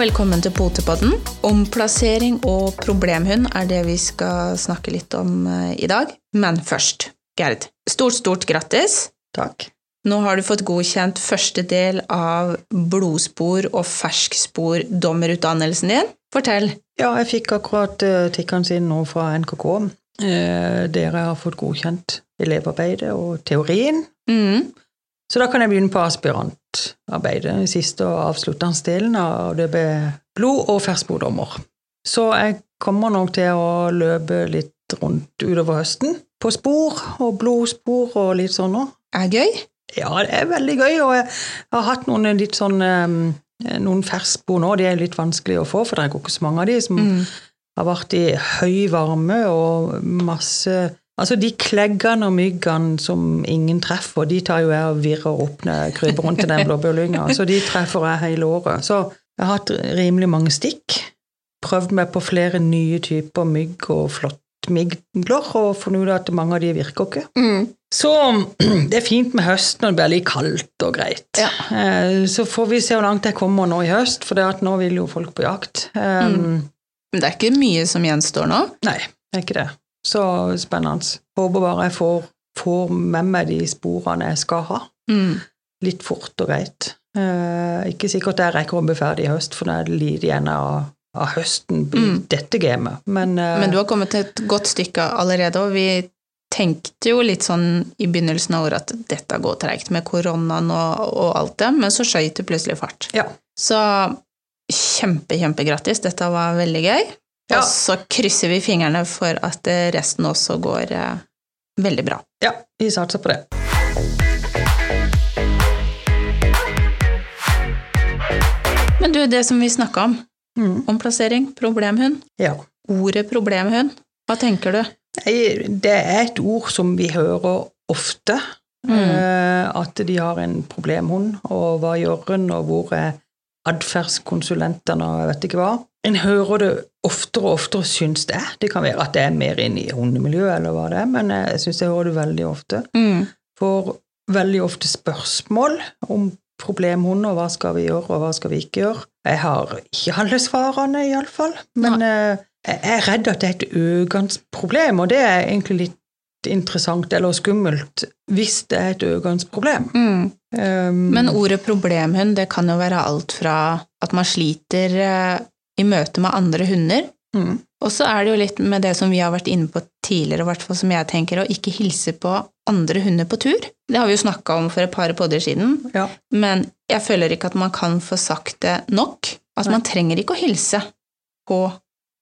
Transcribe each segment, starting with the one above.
Og velkommen til Potepodden. Omplassering og problemhund er det vi skal snakke litt om eh, i dag. Men først, Gerd, stort, stort grattis. Takk. Nå har du fått godkjent første del av blodspor- og ferskspor-dommerutdannelsen din. Fortell. Ja, jeg fikk akkurat tikkeren sin nå fra NKK. Eh, dere har fått godkjent elevarbeidet og teorien. Mm. Så da kan jeg begynne på aspirantarbeidet, den siste og avsluttende delen av det ble blod- og ferskbloddommer. Så jeg kommer nok til å løpe litt rundt utover høsten, på spor og blodspor og litt sånn òg. Er gøy? Ja, det er veldig gøy, og jeg har hatt noen litt sånn um, noen ferskspor nå. De er litt vanskelig å få, for det er ikke så mange av de som Mm. har vært i høy varme og masse Altså, de kleggene og myggene som ingen treffer, de tar jo jeg og virrer opp når jeg kryper rundt i den blåbærlynga. Så de treffer jeg hele året. Så jeg har hatt rimelig mange stikk. Prøvd meg på flere nye typer mygg og flåttmigler, og funnet ut at mange av de virker ikke. Mm. Så det er fint med høst når det blir litt kaldt og greit. Ja. Eh, Så får vi se hvor langt jeg kommer nå i høst, for det at nå vil jo folk på jakt. Mm. Um, Men det er ikke mye som gjenstår nå. Nei, det er ikke det. Så spennende. Håper bare jeg får, får med meg de sporene jeg skal ha, Mm. litt fort og greit. Eh, ikke sikkert jeg rekker å bli ferdig i høst, for det er lite igjen av, av høsten i Mm. dette gamet. Men, eh, Men du har kommet til et godt stykke allerede, og vi tenkte jo litt sånn i begynnelsen av året at dette går treigt med koronaen og, og alt det, men så skøyt det plutselig fart. ja. Så kjempe, kjempegrattis, dette var veldig gøy. Ja. Og så krysser vi fingrene for at eh, resten også går eh, veldig bra. ja, vi satser på det. Men du, det som vi snakka om, Mm. omplassering, problemhund, Ja. ordet problemhund, hva tenker du? Det er et ord som vi hører ofte. Mm. eh, At de har en problemhund, og hva gjør hun, og hvor er atferdskonsulentene, og jeg vet ikke hva. En hører det oftere og oftere, syns det. Det kan være at det er mer inne i hundemiljøet, eller hva det er, men jeg syns jeg hører det veldig ofte. Mm. Får veldig ofte spørsmål om problemhunder, hva skal vi gjøre, og hva skal vi ikke gjøre. Jeg har ikke alle svarene, iallfall, men eh, jeg er redd at det er et økende problem, og det er egentlig litt interessant eller skummelt hvis det er et økende problem. Mm. Um, Men ordet problemhund, det kan jo være alt fra at man sliter eh, i møte med andre hunder, mm, og så er det jo litt med det som vi har vært inne på tidligere, hvert fall som jeg tenker, å ikke hilse på andre hunder på tur. Det har vi jo snakka om for et par podder siden, ja. men jeg føler ikke at man kan få sagt det nok. At Nei. man trenger ikke å hilse på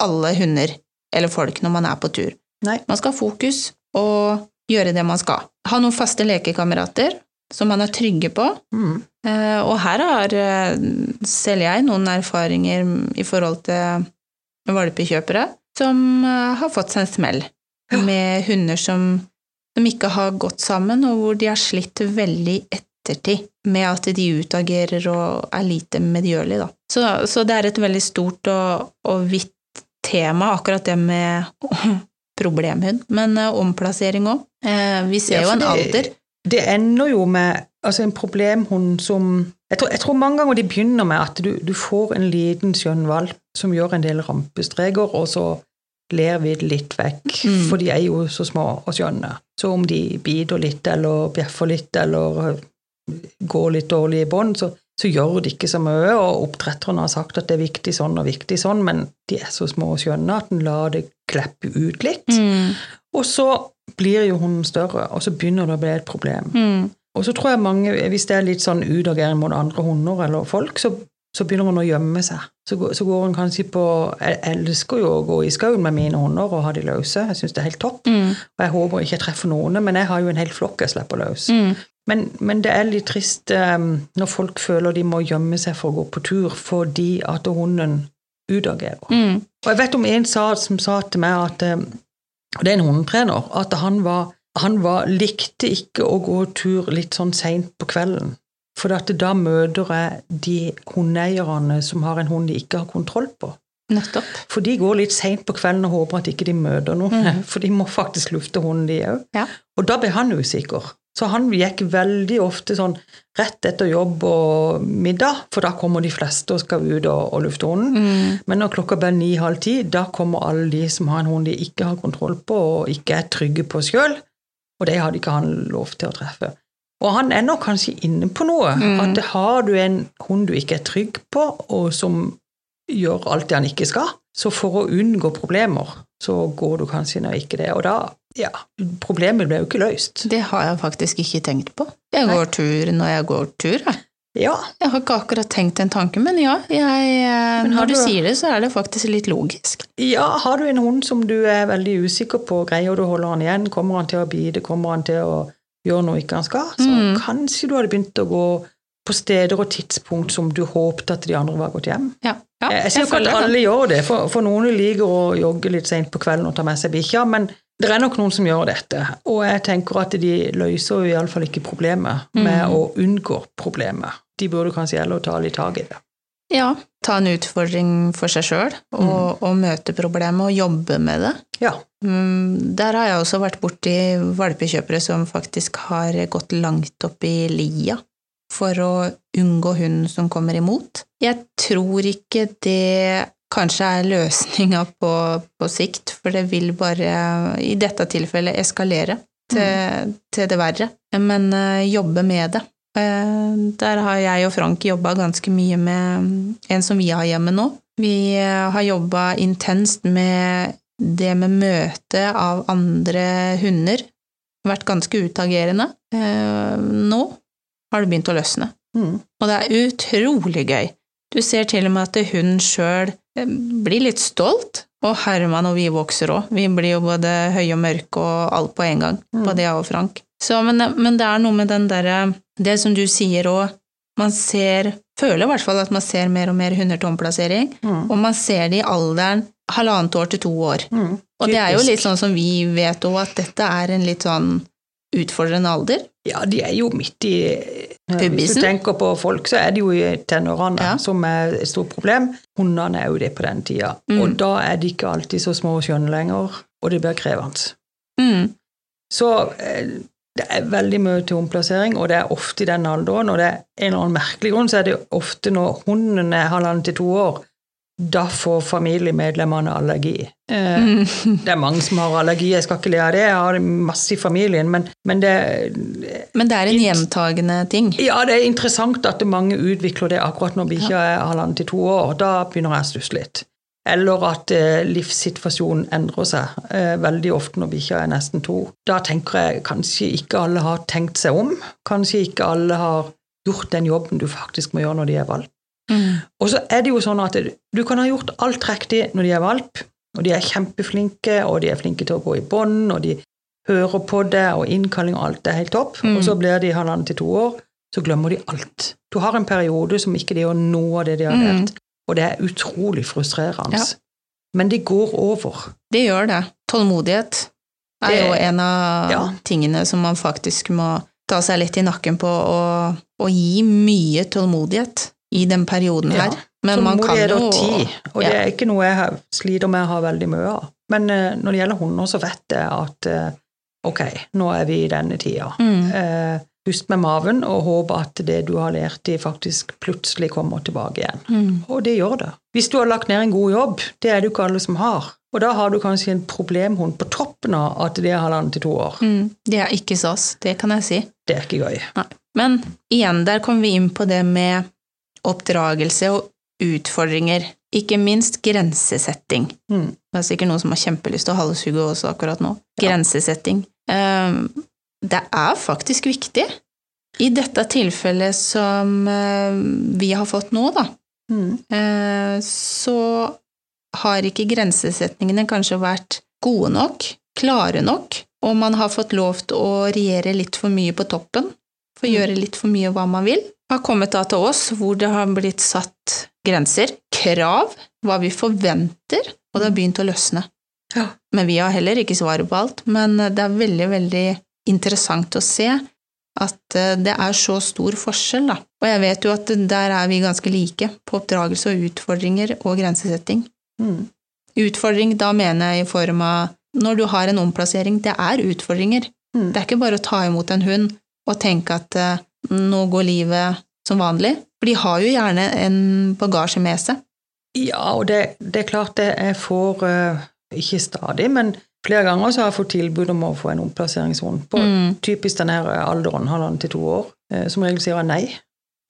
alle hunder eller folk når man er på tur. Nei. Man skal ha fokus og gjøre det man skal. Ha noen faste lekekamerater som man er trygge på. Mm, Eh, Og her har eh, selv jeg noen erfaringer i forhold til valpekjøpere som eh, har fått seg en smell Ja. med hunder som, som ikke har gått sammen, og hvor de har slitt veldig ettertid med at de utagerer og er lite medgjørlige. Da. Så, så det er et veldig stort og, og vidt tema, akkurat det med problemhund, men eh, omplassering òg. vi ser jo en det- alder. Det ender jo med altså en problemhund som jeg tror, jeg tror mange ganger de begynner med at du, du får en liten skjønn valp som gjør en del rampestreker, og så ler vi det litt vekk, Mm. for de er jo så små og skjønne. Så om de biter litt eller bjeffer litt eller går litt dårlig i bånd, så, så gjør de ikke så mye, og oppdretterne har sagt at det er viktig sånn og viktig sånn, men de er så små og skjønne at en lar det kleppe ut litt. Mm, Og så blir jo hunden større, og så begynner det å bli et problem. mm, Og så tror jeg mange, hvis det er litt sånn utagering mot andre hunder eller folk, så, så begynner hun å gjemme seg. Så, så går hun kanskje på Jeg elsker jo å gå i skauen med mine hunder og ha de løse. Jeg syns det er helt topp. mm, Og jeg håper ikke jeg treffer noen, men jeg har jo en hel flokk jeg slipper løs. mm. Men, men det er litt trist um, når folk føler de må gjemme seg for å gå på tur fordi at hunden utagerer. Mm. Og jeg vet om en sa, som sa til meg at eh, og det er en hundetrener, at han var han var, likte ikke å gå tur litt sånn seint på kvelden. For at da møter jeg de hundeeierne som har en hund de ikke har kontroll på. Nettopp. For de går litt seint på kvelden og håper at ikke de møter noen. Mm. For de må faktisk lufte hunden, de òg. Ja. Og da blir han usikker. Så han gikk veldig ofte sånn rett etter jobb og middag, for da kommer de fleste og skal ut og, og lufte hunden. Mm. Men når klokka blir ni-halv ti, da kommer alle de som har en hund de ikke har kontroll på og ikke er trygge på sjøl, og det hadde ikke han lov til å treffe. Og han er nok kanskje inne på noe. Mm. At har du en hund du ikke er trygg på, og som gjør alt det han ikke skal, så for å unngå problemer, så går du kanskje inn og ikke det. Og da, ja, problemet ble jo ikke løst. Det har jeg faktisk ikke tenkt på. Jeg Nei. går tur når jeg går tur, jeg. Ja, Jeg har ikke akkurat tenkt en tanke, men ja, jeg, eh, Men når du du- sier det, så er det faktisk litt logisk. ja, har du en hund som du er veldig usikker på, greier du å holde han igjen, kommer han til å bite, kommer han til å gjøre noe ikke han skal, så Mm. kanskje du hadde begynt å gå på steder og tidspunkt som du håpte at de andre var gått hjem. Ja, ja jeg jo ikke at alle gjør det, for, for noen liker å jogge litt sent på kvelden og ta med seg bikkja, men det er nok noen som gjør dette, og jeg tenker at de løser jo iallfall ikke problemet med Mm. å unngå problemet. De burde kanskje heller ta litt tak i det. Ja, ta en utfordring for seg sjøl, og, og møte problemet og jobbe med det. Ja. Mm, Der har jeg også vært borti valpekjøpere som faktisk har gått langt opp i lia for å unngå hunden som kommer imot. Jeg tror ikke det kanskje er løsninga på, på sikt, for det vil bare i dette tilfellet eskalere til, til det verre. Men uh, jobbe med det. Uh, Der har jeg og Frank jobba ganske mye med en som vi har hjemme nå. Vi uh, har jobba intenst med det med møte av andre hunder. Vært ganske utagerende. Nå har det begynt å løsne. Mm. Og det er utrolig gøy. Du ser til og med at hun sjøl blir litt stolt. Og Herman og vi vokser òg. Vi blir jo både høye og mørke og alt på en gang. Mm. Både jeg og Frank. Så, men, men det er noe med den derre Det som du sier òg, man ser Føler i hvert fall at man ser mer og mer hunder til omplassering. Mm. Og man ser det i alderen halvannet år til to år. Mm. Og det er jo litt sånn som vi vet òg, at dette er en litt sånn utfordrende alder. Ja, de er jo midt i Hvis du tenker på folk, så er de jo i tenårene, Ja. som er et stort problem. Hundene er jo det på den tida. Mm. Og da er de ikke alltid så små og skjønne lenger, og det blir krevende. Mm. Så eh, det er veldig mye til omplassering, og det er ofte i den alderen. Og det er en eller annen merkelig grunn, så er det ofte når hunden er halvannen til to år, da får familiemedlemmene allergi. Eh, Mm. Det er mange som har allergi, jeg skal ikke le av det, jeg har masse i familien, men, men det, Men det er en gjentagende ting. ja, det er interessant at mange utvikler det akkurat når bikkja er halvannen til to år. Da begynner jeg å stusse litt. Eller at eh, livssituasjonen endrer seg eh, veldig ofte når bikkja er nesten to. Da tenker jeg kanskje ikke alle har tenkt seg om. Kanskje ikke alle har gjort den jobben du faktisk må gjøre når de er valp. Mm. Og så er det jo sånn at du kan ha gjort alt riktig når de er valp, og de er kjempeflinke, og de er flinke til å gå i bånd, og de hører på det, og innkalling og alt er helt topp. Mm. Og så blir de halvannet til to år, så glemmer de alt. Du har en periode som ikke de gjør noe av det de har Mm. lært, og det er utrolig frustrerende. Ja. Men det går over. Det gjør det. Tålmodighet er Det- jo en av ja. tingene som man faktisk må ta seg litt i nakken på, og, og gi mye tålmodighet i den perioden Ja. her. Men man kan jo og tid, og det er ikke noe jeg har- sliter med å ha veldig mye av. Men uh, når det gjelder hunder, så vet jeg at uh, ok, nå er vi i denne tida. Mm. Uh, pust med maven og håp at det du har lært de faktisk plutselig kommer tilbake igjen. Mm. Og det gjør det. Hvis du har lagt ned en god jobb, det er det jo ikke alle som har. Og da har du kanskje en problemhund på toppen av at det er halvannet til to år. Mm. Det er ikke SAS, det kan jeg si. Det er ikke gøy. Nei. Men igjen, der kommer vi inn på det med oppdragelse og utfordringer. Ikke minst grensesetting. Mm. Det er sikkert noen som har kjempelyst til å halshugge også akkurat nå. Grensesetting. Ehm, Det er faktisk viktig. I dette tilfellet som eh, vi har fått nå, da, Mm. eh, så har ikke grensesetningene kanskje vært gode nok, klare nok, og man har fått lov til å regjere litt for mye på toppen, for å Mm. gjøre litt for mye hva man vil. Har kommet da til oss hvor det har blitt satt grenser, krav, hva vi forventer, og det har begynt å løsne. Ja. Men vi har heller ikke svaret på alt, men det er veldig, veldig interessant å se at eh, det er så stor forskjell, da. Og jeg vet jo at der er vi ganske like på oppdragelse og utfordringer og grensesetting. Mm. Utfordring, da mener jeg i form av når du har en omplassering, det er utfordringer. Mm. Det er ikke bare å ta imot en hund og tenke at eh, nå går livet som vanlig. For de har jo gjerne en bagasje med seg. Ja, og det, det er klart det jeg får eh, Ikke stadig, men flere ganger så har jeg fått tilbud om å få en omplasseringsrund på Mm. typisk denne her alderen, halvannen til to år. Eh, Som regel sier jeg nei,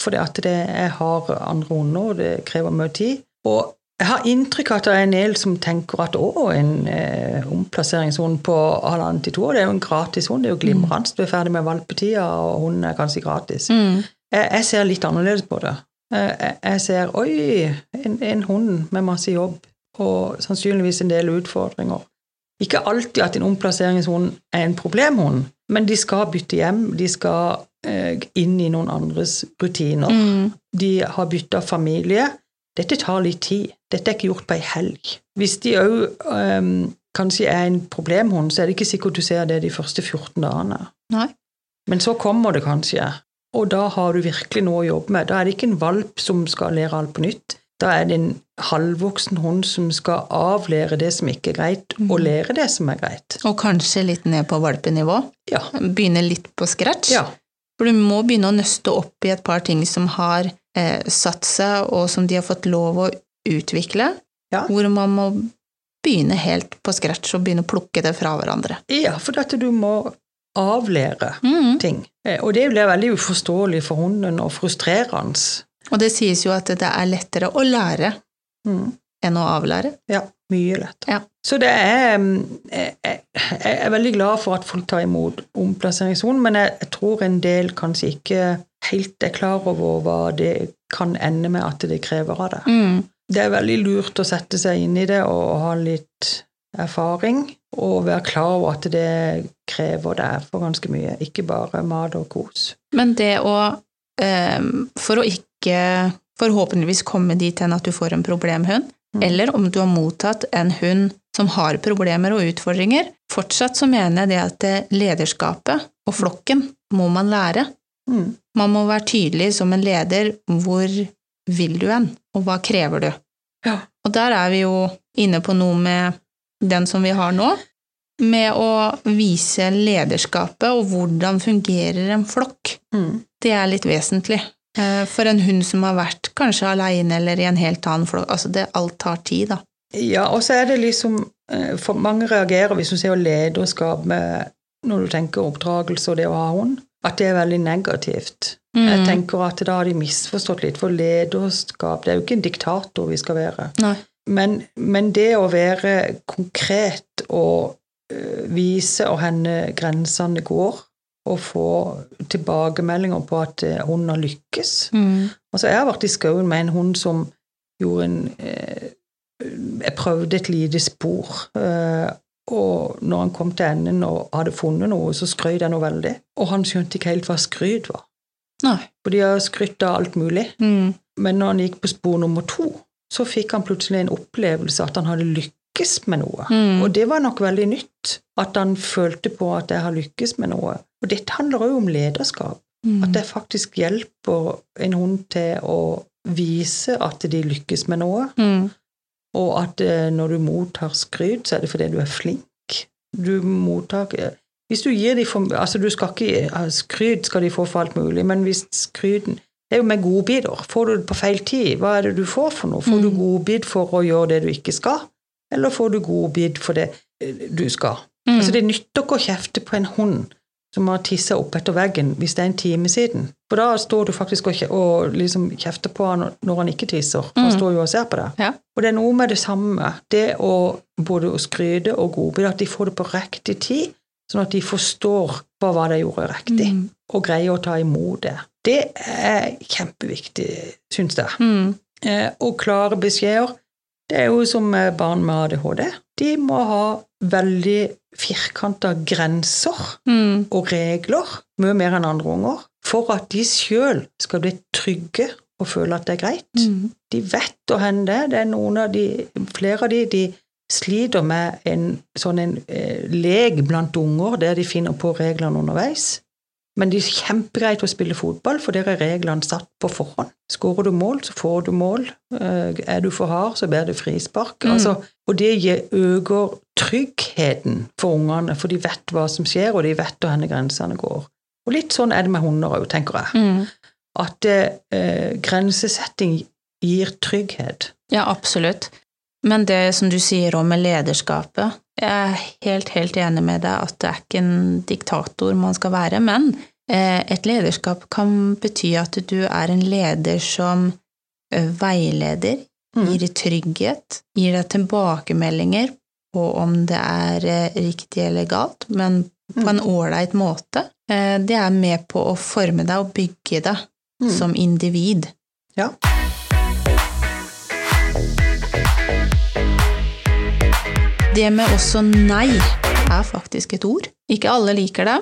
fordi at det, jeg har andre hunder, og det krever mye tid. Og jeg har inntrykk av at det er en del som tenker at å, en eh, omplasseringshund på halvannen til to år, det er jo en gratis hund, det er jo glimrende. Du er ferdig med valpetida, og hunden er kanskje gratis. Mm. Jeg, jeg ser litt annerledes på det. Jeg, jeg- jeg ser oi, en, en hund med masse jobb og sannsynligvis en del utfordringer. Ikke alltid at en omplasseringshund er en problemhund, men de skal bytte hjem, de skal eh, inn i noen andres rutiner. Mm. De har bytta familie. Dette tar litt tid. Dette er ikke gjort på ei helg. Hvis de òg kanskje er en problemhund, så er det ikke sikkert du ser det de første 14 dagene. Nei. Men så kommer det kanskje, og da har du virkelig noe å jobbe med. Da er det ikke en valp som skal lære alt på nytt. Da er det en halvvoksen hund som skal avlære det som ikke er greit, og lære det som er greit. Og kanskje litt ned på valpenivå. Ja. Begynne litt på scratch. ja. For du må begynne å nøste opp i et par ting som har eh, satt seg, og som de har fått lov å utvikle. Ja. Hvor man må begynne helt på scratch og begynne å plukke det fra hverandre. Ja, for dette du må avlære Mm. ting. Eh, Og det blir veldig uforståelig for hunden og frustrerende. Og det sies jo at det er lettere å lære Mm. enn å avlære. Ja, mye lettere. Ja. Så det er mm, Jeg jeg- jeg er veldig glad for at folk tar imot omplasseringssonen, men jeg, jeg tror en del kanskje ikke helt er klar over hva det kan ende med at det krever av det. Mm. Det er veldig lurt å sette seg inn i det og ha litt erfaring, og være klar over at det krever det for ganske mye, ikke bare mat og kos. Men det å eh, For å ikke forhåpentligvis komme dit hen at du får en problemhund, Mm. eller om du har mottatt en hund som har problemer og utfordringer, fortsatt så mener jeg det at lederskapet og flokken må man lære. Mm. Man må være tydelig som en leder. Hvor vil du hen, og hva krever du? Ja. Og der er vi jo inne på noe med den som vi har nå, med å vise lederskapet og hvordan fungerer en flokk. Mm. Det er litt vesentlig. Eh, For en hund som har vært kanskje aleine eller i en helt annen flokk. Altså det, alt tar tid, da. Ja, og så er det liksom eh, For mange reagerer hvis du ser lederskap med når du tenker oppdragelse og det å ha hund, at det er veldig negativt. Jeg Mm. tenker at da har de misforstått litt, for lederskap Det er jo ikke en diktator vi skal være. Men, men det å være konkret og øh, vise og henne grensene går, og få tilbakemeldinger på at hun har lykkes Mm. Altså, jeg har vært i skauen med en hund som gjorde en eh, Jeg prøvde et lite spor, eh, og når han kom til enden og hadde funnet noe, så skrøt jeg noe veldig. Og han skjønte ikke helt hva skryt var. Nei. For de har skrytt av alt mulig. Mm. Men når han gikk på spor nummer to, så fikk han plutselig en opplevelse at han hadde lykkes med noe. Mm. Og det var nok veldig nytt. At han følte på at jeg har lykkes med noe. Og dette handler òg om lederskap. Mm. At jeg faktisk hjelper en hund til å vise at de lykkes med noe, Mm. Og at eh, når du mottar skryt, så er det fordi du er flink. Du mottar eh, Hvis du gir dem for Altså, du skal ikke ha Skryt skal de få for alt mulig, men hvis skryten Det er jo med godbiter. Får du det på feil tid, hva er det du får for noe? Får du Mm. godbit for å gjøre det du ikke skal, eller får du godbit for det eh, du skal? Mm. Altså, det nytter ikke å kjefte på en hund som har tissa opp etter veggen hvis det er en time siden. For da står du faktisk og, og liksom kjefter på han når han ikke tisser. Han Mm. står jo og ser på deg. Ja. Og det er noe med det samme. Det å både å skryte og godbit, at de får det på riktig tid, sånn at de forstår hva var det jeg gjorde riktig, Mm. og greier å ta imot det. Det er kjempeviktig, syns jeg. Mm. Eh, og klare beskjeder. Det er jo som barn med ADHD. De må ha veldig firkanta grenser Mm. og regler, mye mer enn andre unger, for at de sjøl skal bli trygge og føle at det er greit. Mm. De vet hvor hen det er. Det er noen av de, flere av de, de sliter med en sånn en eh, lek blant unger der de finner på reglene underveis. Men det er kjempegreit å spille fotball, for der er reglene satt på forhånd. Skårer du mål, så får du mål. Eh, Er du for hard, så blir det frispark. Mm. Altså, og det øker tryggheten for ungene, for de vet hva som skjer, og de vet hvor grensene går. Og litt sånn er det med hunder òg, tenker jeg. Mm. At eh, grensesetting gir trygghet. Ja, absolutt. Men det som du sier om med lederskapet Jeg er helt, helt enig med deg at det er ikke en diktator man skal være, men eh, et lederskap kan bety at du er en leder som eh, veileder, Mm. gir trygghet, gir deg tilbakemeldinger på om det er eh, riktig eller galt, men på Mm. en ålreit måte. Det er med på å forme deg og bygge deg Mm. som individ. Ja. Det med også nei er faktisk et ord. Ikke alle liker det.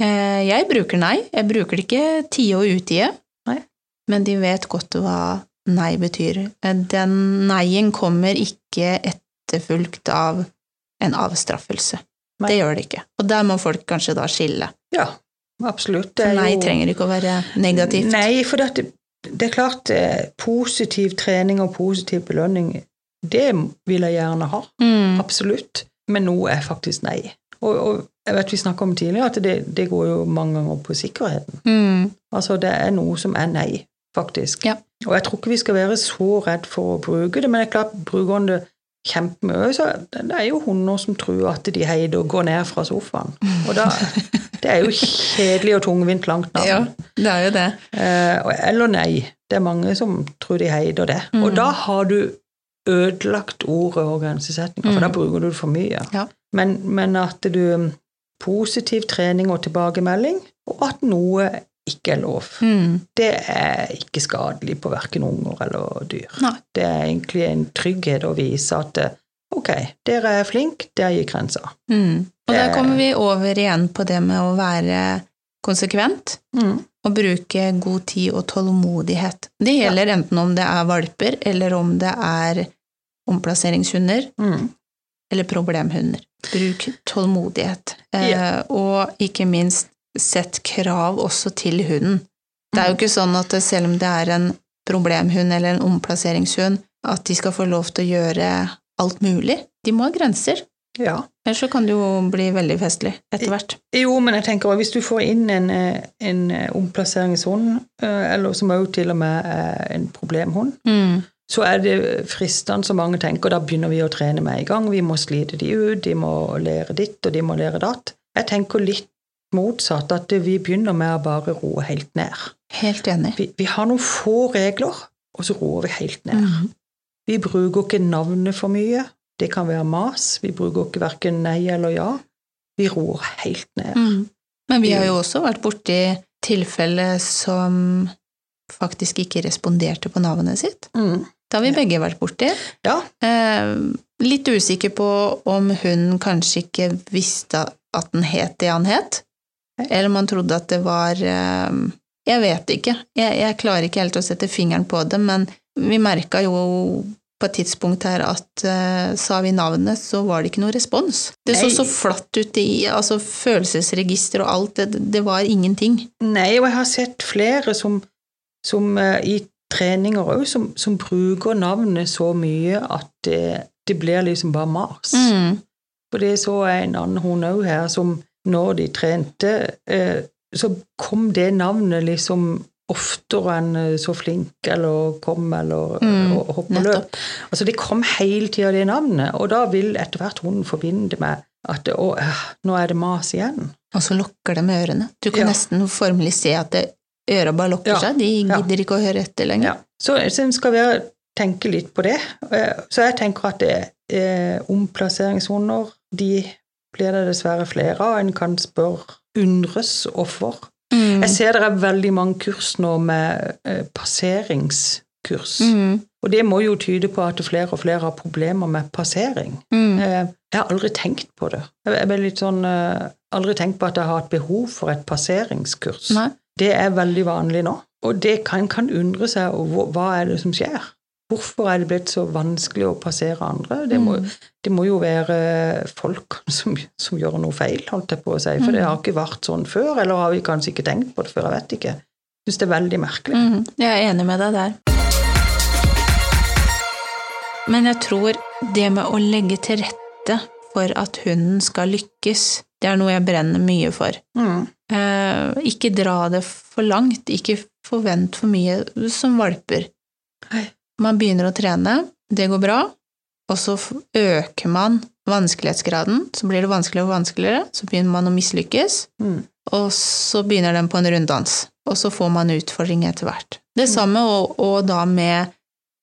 Eh, Jeg bruker nei. Jeg bruker det ikke tide og utide. Men de vet godt hva nei betyr. Den Den neien kommer ikke etterfulgt av en avstraffelse. Nei. Det gjør det ikke. Og der må folk kanskje da skille. Ja, absolutt. Det er nei jo- trenger ikke å være negativt. Nei, for det, det er klart eh, positiv trening og positiv belønning, det vil jeg gjerne ha. Mm. Absolutt. Men noe er faktisk nei. Og, og jeg vet vi snakka om tidligere at det, det går jo mange ganger på sikkerheten. Mm. Altså det er noe som er nei, faktisk. Ja. Og jeg tror ikke vi skal være så redd for å bruke det, men det er klart, bruker det kjempemye, så det er jo hunder som tror at de heider og går ned fra sofaen. Og da, det er jo kjedelig og tungvint langt navn. Ja, det er jo det. Eh, eller nei. Det er mange som tror de heider det. Mm. Og da har du ødelagt ordet organisesetninger, for Mm. da bruker du det for mye. Ja. Men, men at du Positiv trening og tilbakemelding, og at noe ikke er lov. Mm. Det er ikke skadelig på verken unger eller dyr. Nei. Det er egentlig en trygghet å vise at eh, ok, dere er flinke, der gikk grensa. Mm. Og der kommer vi over igjen på det med å være konsekvent og bruke god tid og tålmodighet. Det gjelder enten om det er valper, eller om det er omplasseringshunder, Mm. eller problemhunder. Bruk tålmodighet. Eh, Og ikke minst sett krav også til hunden. Det er jo ikke sånn at selv om det er en problemhund eller en omplasseringshund, at de skal få lov til å gjøre alt mulig. De må ha grenser. Ja. Ellers så kan det jo bli veldig festlig etter hvert. Jo, men jeg tenker også, hvis du får inn en, eh, en eh, omplasseringshund, eh, eller som også til og med en problemhund, Mm. så er det fristende som mange tenker, da begynner vi å trene med en gang. Vi må slite de ut, de må lære ditt, og de må lære datt. Jeg tenker litt motsatt, at vi begynner med å bare roe helt ned. Helt enig. Vi, vi har noen få regler, og så roer vi helt ned. Mm. Vi bruker ikke navnet for mye. Det kan være mas. Vi bruker ikke verken nei eller ja. Vi ror helt ned. Mm. Men vi har jo også vært borti tilfeller som faktisk ikke responderte på navnet sitt. Mm. Det har vi begge vært borti. Ja. Eh, litt usikker på om hun kanskje ikke visste at den het det han het, eller om han trodde at det var eh, Jeg vet ikke. Jeg, jeg klarer ikke helt å sette fingeren på det, men vi merka jo på et tidspunkt her at uh, sa vi navnet, så var det ikke noe respons. Det så Nei. så flatt ut i altså følelsesregister og alt, det, det var ingenting. Nei, og jeg har sett flere som, som uh, i treninger òg, som, som bruker navnet så mye at det, det blir liksom bare mas. Mm. For det så jeg en annen hun òg her, som når de trente, uh, så kom det navnet liksom oftere enn eh, så flink eller kom eller Mm, og, hopp og løp. Altså det kom hele tida, det navnet, og da vil etter hvert hunden forbinde med at å, eh, nå er det mas igjen. Og så lokker med ørene. Du kan Ja. nesten formelig se at øra bare lokker Ja, seg. De ja. gidder ikke å høre etter lenger. Ja. Så, så skal vi tenke litt på det. Eh, Så jeg tenker at det, er omplasseringshunder de blir det dessverre flere av. En kan spørre undres hvorfor. Mm. Jeg ser det er veldig mange kurs nå med eh, passeringskurs. Mm. Og det må jo tyde på at flere og flere har problemer med passering. Mm. Eh, Jeg har aldri tenkt på det. Jeg ble litt sånn, eh, aldri tenkt på at jeg har et behov for et passeringskurs. Nei. Det er veldig vanlig nå. Og det kan, kan undre seg over hva er det som skjer. Hvorfor er det blitt så vanskelig å passere andre? Det må, Mm. det må jo være folk som, som gjør noe feil, holdt jeg på å si. For det har ikke vært sånn før, eller har vi kanskje ikke tenkt på det før, jeg vet ikke. Jeg syns det er veldig merkelig. Mm. Jeg er enig med deg der. Men jeg tror det med å legge til rette for at hunden skal lykkes. Det er noe jeg brenner mye for. Mm. Eh, ikke dra det for langt, ikke forvent for mye som valper. Man begynner å trene, det går bra, og så øker man vanskelighetsgraden, så blir det vanskeligere og vanskeligere, så begynner man å mislykkes, Mm. og så begynner den på en runddans, og så får man utfordring etter hvert. Det samme og, og da med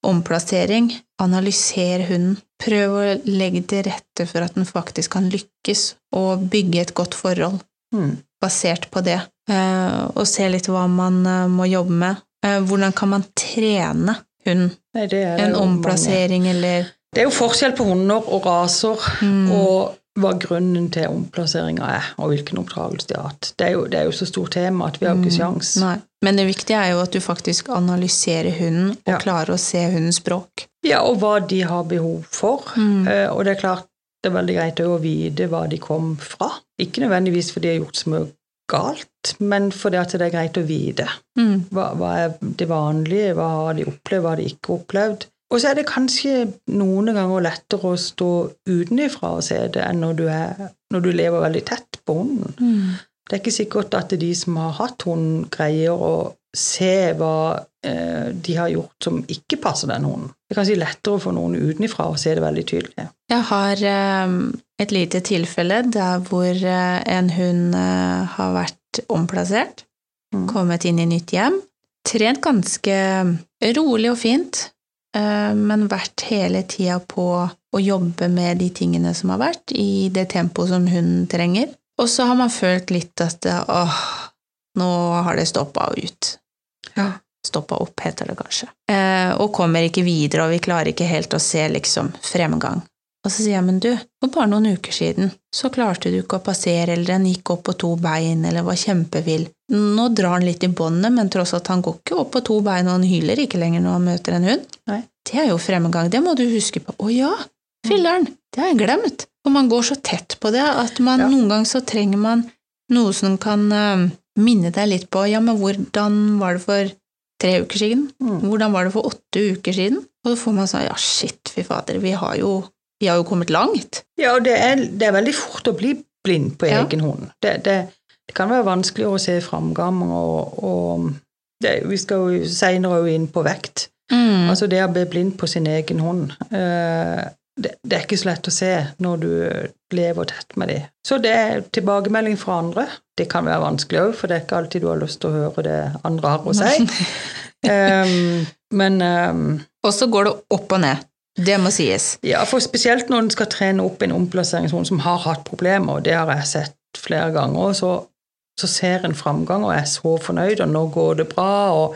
omplassering. Analyser hunden. Prøv å legge til rette for at den faktisk kan lykkes, og bygge et godt forhold Mm. basert på det. Eh, og se litt hva man eh, må jobbe med. Eh, hvordan kan man trene hunden? Nei, En jo mange. eller Det er jo forskjell på hunder og raser, Mm. og hva grunnen til omplasseringa er, og hvilken oppdragelse de har hatt. Det er jo, det er jo så stort tema at vi har ikke sjans. Mm. Men det viktige er jo at du faktisk analyserer hunden, og Ja. klarer å se hundens språk. Ja, og hva de har behov for. Mm. Eh, og det er klart det er veldig greit å vite hva de kom fra. Ikke nødvendigvis fordi de har gjort så mye galt, men fordi at det er greit å vite. Mm. Hva, hva er det vanlige, hva har de opplevd, hva har de ikke opplevd. Og så er det kanskje noen ganger lettere å stå utenifra og se det enn når du, er, når du lever veldig tett på hunden. Mm. Det er ikke sikkert at de som har hatt hund, greier å se hva de har gjort som ikke passer den hunden. Det er kanskje lettere for noen utenifra å se det veldig tydelig. Jeg har eh, et lite tilfelle der hvor eh, en hund eh, har vært omplassert, Mm. kommet inn i nytt hjem, trent ganske rolig og fint, eh, men vært hele tida på å jobbe med de tingene som har vært, i det tempoet som hunden trenger. Og så har man følt litt at åh, nå har det stoppa ut. Ja. Stoppa opp, heter det kanskje. Eh, og kommer ikke videre, og vi klarer ikke helt å se liksom fremgang. Og så sier jeg, men du, for bare noen uker siden så klarte du ikke å passere, eller den gikk opp på to bein, eller var kjempevill. Nå drar han litt i båndet, men tross at han går ikke opp på to bein, og han hyler ikke lenger når han møter en hund. Nei. Det er jo fremgang, det må du huske på. Å ja, filler'n, det har jeg glemt. For man går så tett på det at man Ja. noen ganger så trenger man noe som kan uh, minne deg litt på ja, men hvordan var det for tre uker siden? Mm. Hvordan var det for åtte uker siden? Og så får man sånn ja, shit, fy fader, vi har jo, vi har jo kommet langt. Ja, og det er, det er veldig fort å bli blind på Ja. hånd. Det, det, det kan være vanskelig å se framgang, og, og det, vi skal jo seinere inn på vekt. Mm. Altså det å bli blind på sin egen hånd. eh, det, det er ikke så lett å se når du lever tett med dem. Så det er tilbakemelding fra andre. Det kan være vanskelig òg, for det er ikke alltid du har lyst til å høre det andre har å si. um, men um, Og så går det opp og ned. Det må sies. ja, for spesielt når en skal trene opp en omplasseringshund som har hatt problemer, og det har jeg sett flere ganger, så, så ser en framgang og er så fornøyd, og nå går det bra, og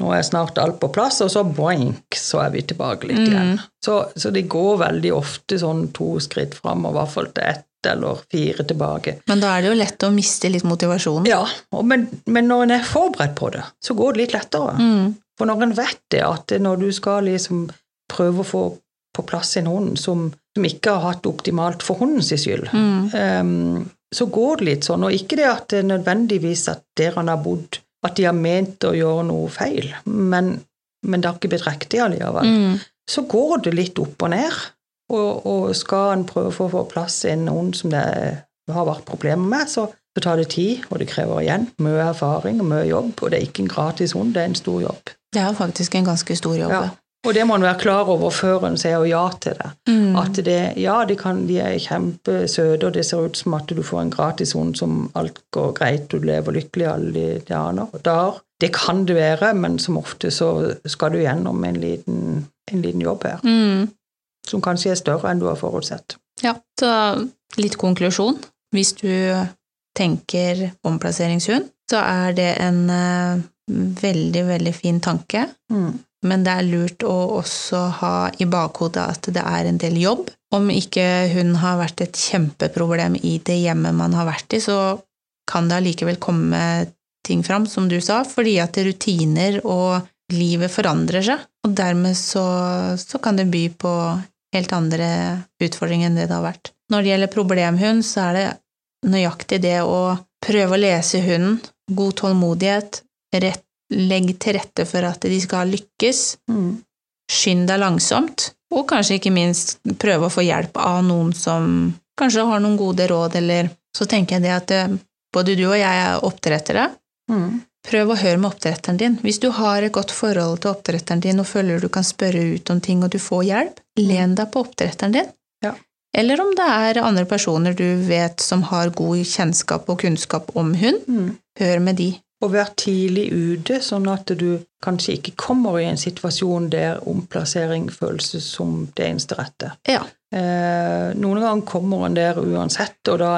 nå er snart alt på plass, og så boink, så er vi tilbake litt Mm. igjen. Så, så det går veldig ofte sånn to skritt fram, og i hvert fall til ett eller fire tilbake. Men da er det jo lett å miste litt motivasjon. Ja, og men, men når en er forberedt på det, så går det litt lettere. Mm. For når en vet det, at når du skal liksom prøve å få på plass en hund som, som ikke har hatt det optimalt for hundens skyld, Mm. um, så går det litt sånn. Og ikke det at det er nødvendigvis at der han har bodd, at de har ment å gjøre noe feil, men, men det har ikke blitt riktig allikevel. Mm. Så går det litt opp og ned. Og, og skal en prøve å få plass en noen som det har vært problemer med, så, så tar det tid, og det krever igjen mye erfaring og mye jobb. Og det er ikke en gratis hund, det er en stor jobb. Det er faktisk en ganske stor jobb. Ja. Og det må en være klar over før en sier ja til det. Mm. At det, ja, de, kan, de er kjempesøte, og det ser ut som at du får en gratis hund som alt går greit, du lever lykkelig alle de dager. Det kan det være, men som ofte så skal du gjennom en liten, en liten jobb her, Mm. som kanskje er større enn du har forutsett. Ja, så litt konklusjon. Hvis du tenker omplasseringshund, så er det en eh, veldig, veldig fin tanke. Mm. Men det er lurt å også ha i bakhodet at det er en del jobb. Om ikke hun har vært et kjempeproblem i det hjemmet man har vært i, så kan det allikevel komme ting fram, som du sa, fordi at rutiner og livet forandrer seg. Og dermed så, så kan det by på helt andre utfordringer enn det det har vært. Når det gjelder problemhund, så er det nøyaktig det å prøve å lese hunden, god tålmodighet, rett, legg til rette for at de skal lykkes, Mm. skynd deg langsomt, og kanskje ikke minst prøve å få hjelp av noen som kanskje har noen gode råd, eller Så tenker jeg det at eh, både du og jeg er oppdrettere. Mm. Prøv å høre med oppdretteren din. Hvis du har et godt forhold til oppdretteren din og føler du kan spørre ut om ting og du får hjelp, len deg på oppdretteren din. Ja. Eller om det er andre personer du vet som har god kjennskap og kunnskap om hund, Mm. hør med de. Og vær tidlig ute, sånn at du kanskje ikke kommer i en situasjon der omplassering føles som det eneste rette. Ja. Eh, noen ganger kommer en der uansett, og da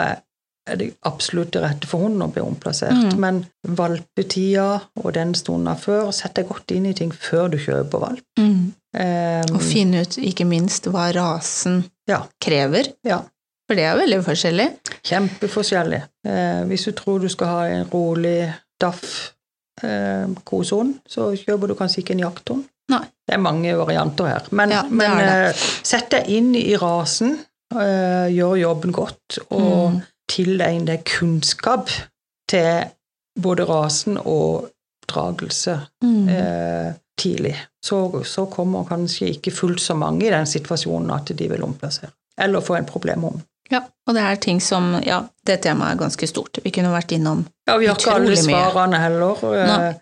er det absolutt det rette for hunden å bli omplassert. Mm. Men valpetida og den stunden før, sett deg godt inn i ting før du kjøper valp. Eh, Og finne ut ikke minst hva rasen Ja. krever, ja. for det er veldig forskjellig. Kjempeforskjellig. Eh, hvis du tror du skal ha en rolig eh, så kjøper du kanskje ikke en jakthund. Nei. Det er mange varianter her. Men, Ja, men eh, sett deg inn i rasen, eh, gjør jobben godt, og Mm. tilegn deg kunnskap til både rasen og oppdragelse Mm. eh, tidlig. Så, så kommer kanskje ikke fullt så mange i den situasjonen at de vil omplassere. Eller få en problemhund. Ja, og det er ting som Ja, det temaet er ganske stort. Vi kunne vært innom Ja, vi har ikke alle svarene heller. eh,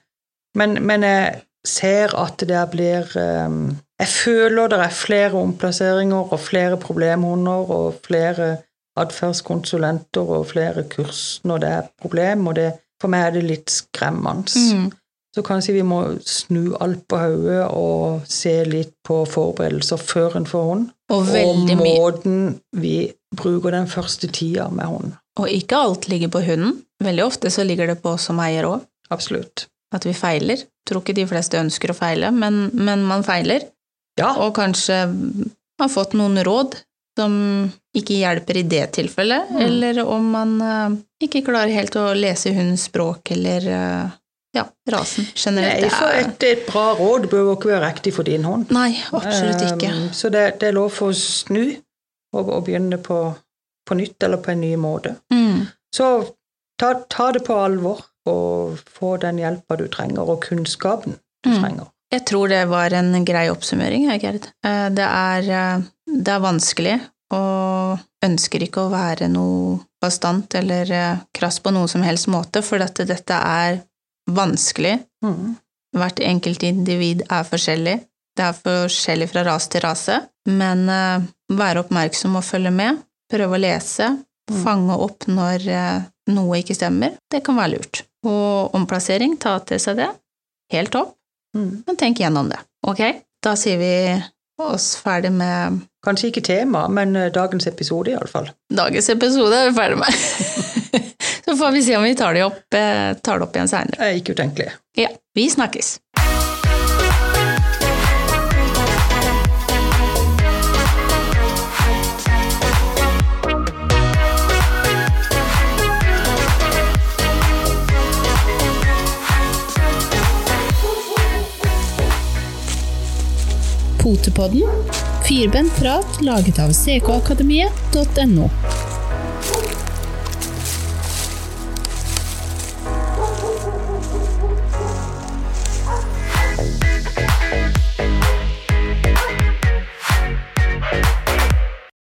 Men, men jeg ser at det blir eh, Jeg føler det er flere omplasseringer og flere problemhunder og flere atferdskonsulenter og flere kurs når det er problem, og det, for meg er det litt skremmende. Mm. Så kanskje vi må snu alt på hodet og se litt på forberedelser før en får hund, Og og måten vi bruker den første tida med hund. Og ikke alt ligger på hunden. Veldig ofte så ligger det på oss som eier òg, Absolutt. at vi feiler. Tror ikke de fleste ønsker å feile, men, men man feiler. Ja, Og kanskje har fått noen råd som ikke hjelper i det tilfellet, Mm. eller om man eh, ikke klarer helt å lese hundens språk eller eh, ja, rasen generelt. Nei, for et, et bra råd bør ikke være riktig for din hånd. Nei, absolutt ikke. Um, så det, det er lov for å snu og, og begynne på, på nytt eller på en ny måte. Mm. Så ta, ta det på alvor og få den hjelpa du trenger, og kunnskapen du Mm. trenger. Jeg tror det var en grei oppsummering, jeg, Gerd. Eh, Det er, eh, det er vanskelig, og ønsker ikke å være noe bastant eller eh, krass på noen som helst måte, for dette, dette er vanskelig. Mm. Hvert enkelt individ er forskjellig. Det er forskjellig fra rase til rase, men uh, være oppmerksom og følge med, prøve å lese, Mm. fange opp når uh, noe ikke stemmer, det kan være lurt. Og omplassering, ta til seg det. Helt topp. Mm. Men tenk gjennom det. Ok, da sier vi oss ferdig med Kanskje ikke tema, men eh, dagens episode, iallfall. dagens episode. Er vi ferdig med. Så får vi se om vi tar det opp, eh, tar det opp igjen seinere. Det er ikke utenkelig. Ja, vi snakkes. Potepodden. Firbent prat laget av ckakademiet.no.